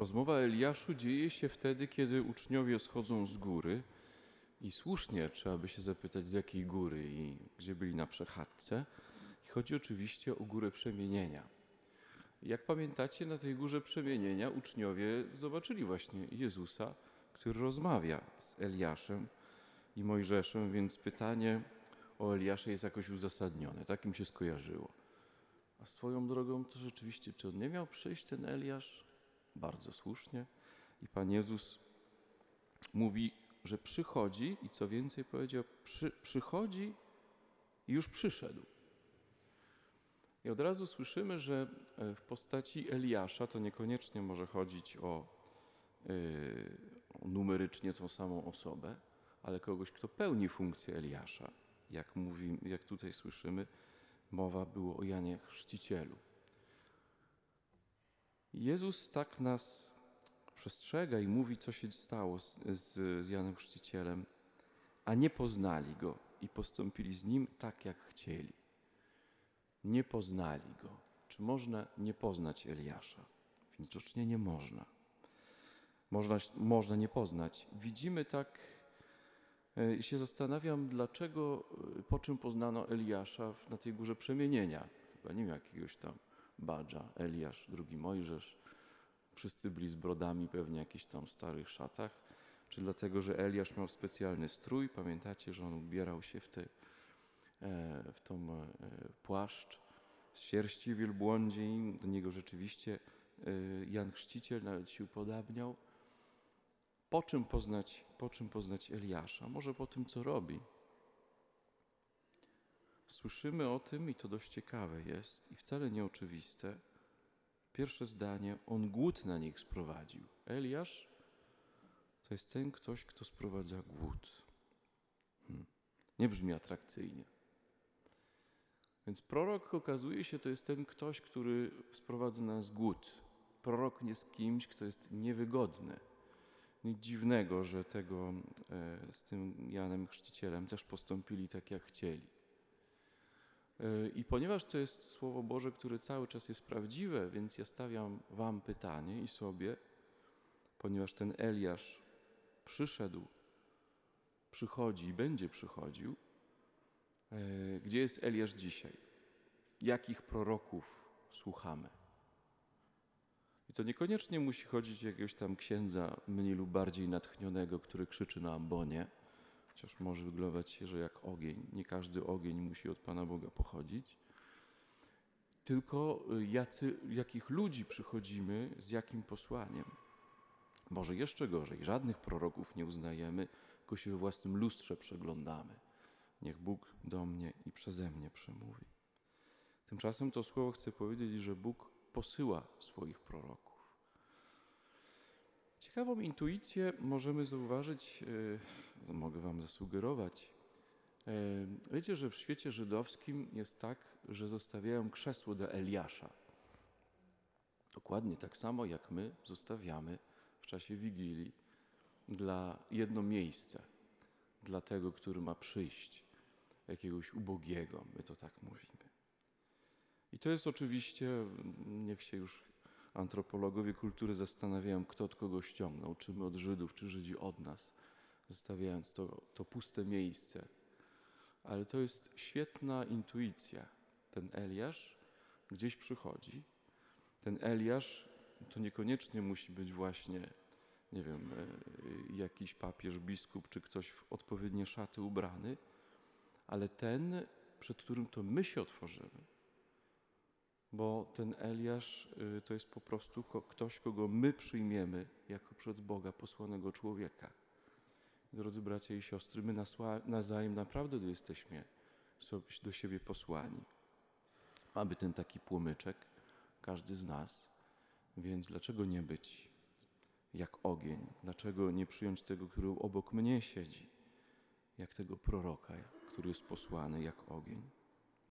Rozmowa Eliaszu dzieje się wtedy, kiedy uczniowie schodzą z góry i słusznie trzeba by się zapytać, z jakiej góry i gdzie byli na przechadzce. I chodzi oczywiście o górę przemienienia. Jak pamiętacie, na tej górze przemienienia uczniowie zobaczyli właśnie Jezusa, który rozmawia z Eliaszem i Mojżeszem, więc pytanie o Eliasza jest jakoś uzasadnione. Tak im się skojarzyło. A swoją drogą to rzeczywiście, czy on nie miał przyjść, ten Eliasz? Bardzo słusznie. I Pan Jezus mówi, że przychodzi i co więcej powiedział, przy, przychodzi i już przyszedł. I od razu słyszymy, że e, w postaci Eliasza to niekoniecznie może chodzić o, yy, numerycznie tą samą osobę, ale kogoś, kto pełni funkcję Eliasza. Jak, mówi, jak tutaj słyszymy, mowa było o Janie Chrzcicielu. Jezus tak nas przestrzega i mówi, co się stało z, z, Janem Chrzcicielem, a nie poznali go i postąpili z nim tak, jak chcieli. Nie poznali go. Czy można nie poznać Eliasza? Widocznie nie można. Można, można nie poznać. Widzimy tak e, i się zastanawiam, dlaczego, e, po czym poznano Eliasza na tej górze przemienienia. Chyba nie miał jakiegoś tam badża, Eliasz, drugi Mojżesz. Wszyscy byli z brodami, pewnie jakichś tam starych szatach. Czy dlatego, że Eliasz miał specjalny strój? Pamiętacie, że on ubierał się w, te, w tą e, płaszcz z sierści wielbłądziej. Do niego rzeczywiście e, Jan Chrzciciel nawet się upodabniał. Po czym poznać, po czym poznać Eliasza? Może po tym, co robi. Słyszymy o tym, i to dość ciekawe jest, i wcale nieoczywiste. Pierwsze zdanie, on głód na nich sprowadził. Eliasz to jest ten ktoś, kto sprowadza głód. Hmm. Nie brzmi atrakcyjnie. Więc prorok okazuje się, to jest ten ktoś, który sprowadza nas głód. Prorok nie jest kimś, kto jest niewygodny. Nic dziwnego, że tego e, z tym Janem Chrzcicielem też postąpili tak, jak chcieli. E, I ponieważ to jest Słowo Boże, które cały czas jest prawdziwe, więc ja stawiam Wam pytanie i sobie, ponieważ ten Eliasz przyszedł, przychodzi i będzie przychodził, e, gdzie jest Eliasz dzisiaj? Jakich proroków słuchamy? I to niekoniecznie musi chodzić o jakiegoś tam księdza mniej lub bardziej natchnionego, który krzyczy na ambonie, chociaż może wyglądać się, że jak ogień. Nie każdy ogień musi od Pana Boga pochodzić. Tylko y, jacy, jakich ludzi przychodzimy, z jakim posłaniem. Może jeszcze gorzej, żadnych proroków nie uznajemy, tylko się we własnym lustrze przeglądamy. Niech Bóg do mnie i przeze mnie przemówi. Tymczasem to słowo chce powiedzieć, że Bóg posyła swoich proroków. Ciekawą intuicję możemy zauważyć, yy, mogę Wam zasugerować. Yy, wiecie, że w świecie żydowskim jest tak, że zostawiają krzesło do Eliasza. Dokładnie tak samo jak my zostawiamy w czasie Wigilii dla jedno miejsce, dla tego, który ma przyjść, jakiegoś ubogiego, my to tak mówimy. I to jest oczywiście, niech się już antropologowie kultury zastanawiają, kto od kogo ściągnął, czy my od Żydów, czy Żydzi od nas, zostawiając to, to puste miejsce. Ale to jest świetna intuicja. Ten Eliasz gdzieś przychodzi. Ten Eliasz to niekoniecznie musi być właśnie, nie wiem, e, jakiś papież, biskup, czy ktoś w odpowiednie szaty ubrany, ale ten, przed którym to my się otworzymy bo ten Eliasz y, to jest po prostu ktoś, kogo my przyjmiemy jako przed Boga posłanego człowieka. Drodzy bracia i siostry, my nawzajem naprawdę jesteśmy do siebie posłani. Mamy ten taki płomyczek, każdy z nas, więc dlaczego nie być jak ogień? Dlaczego nie przyjąć tego, który obok mnie siedzi, jak tego proroka, który jest posłany jak ogień?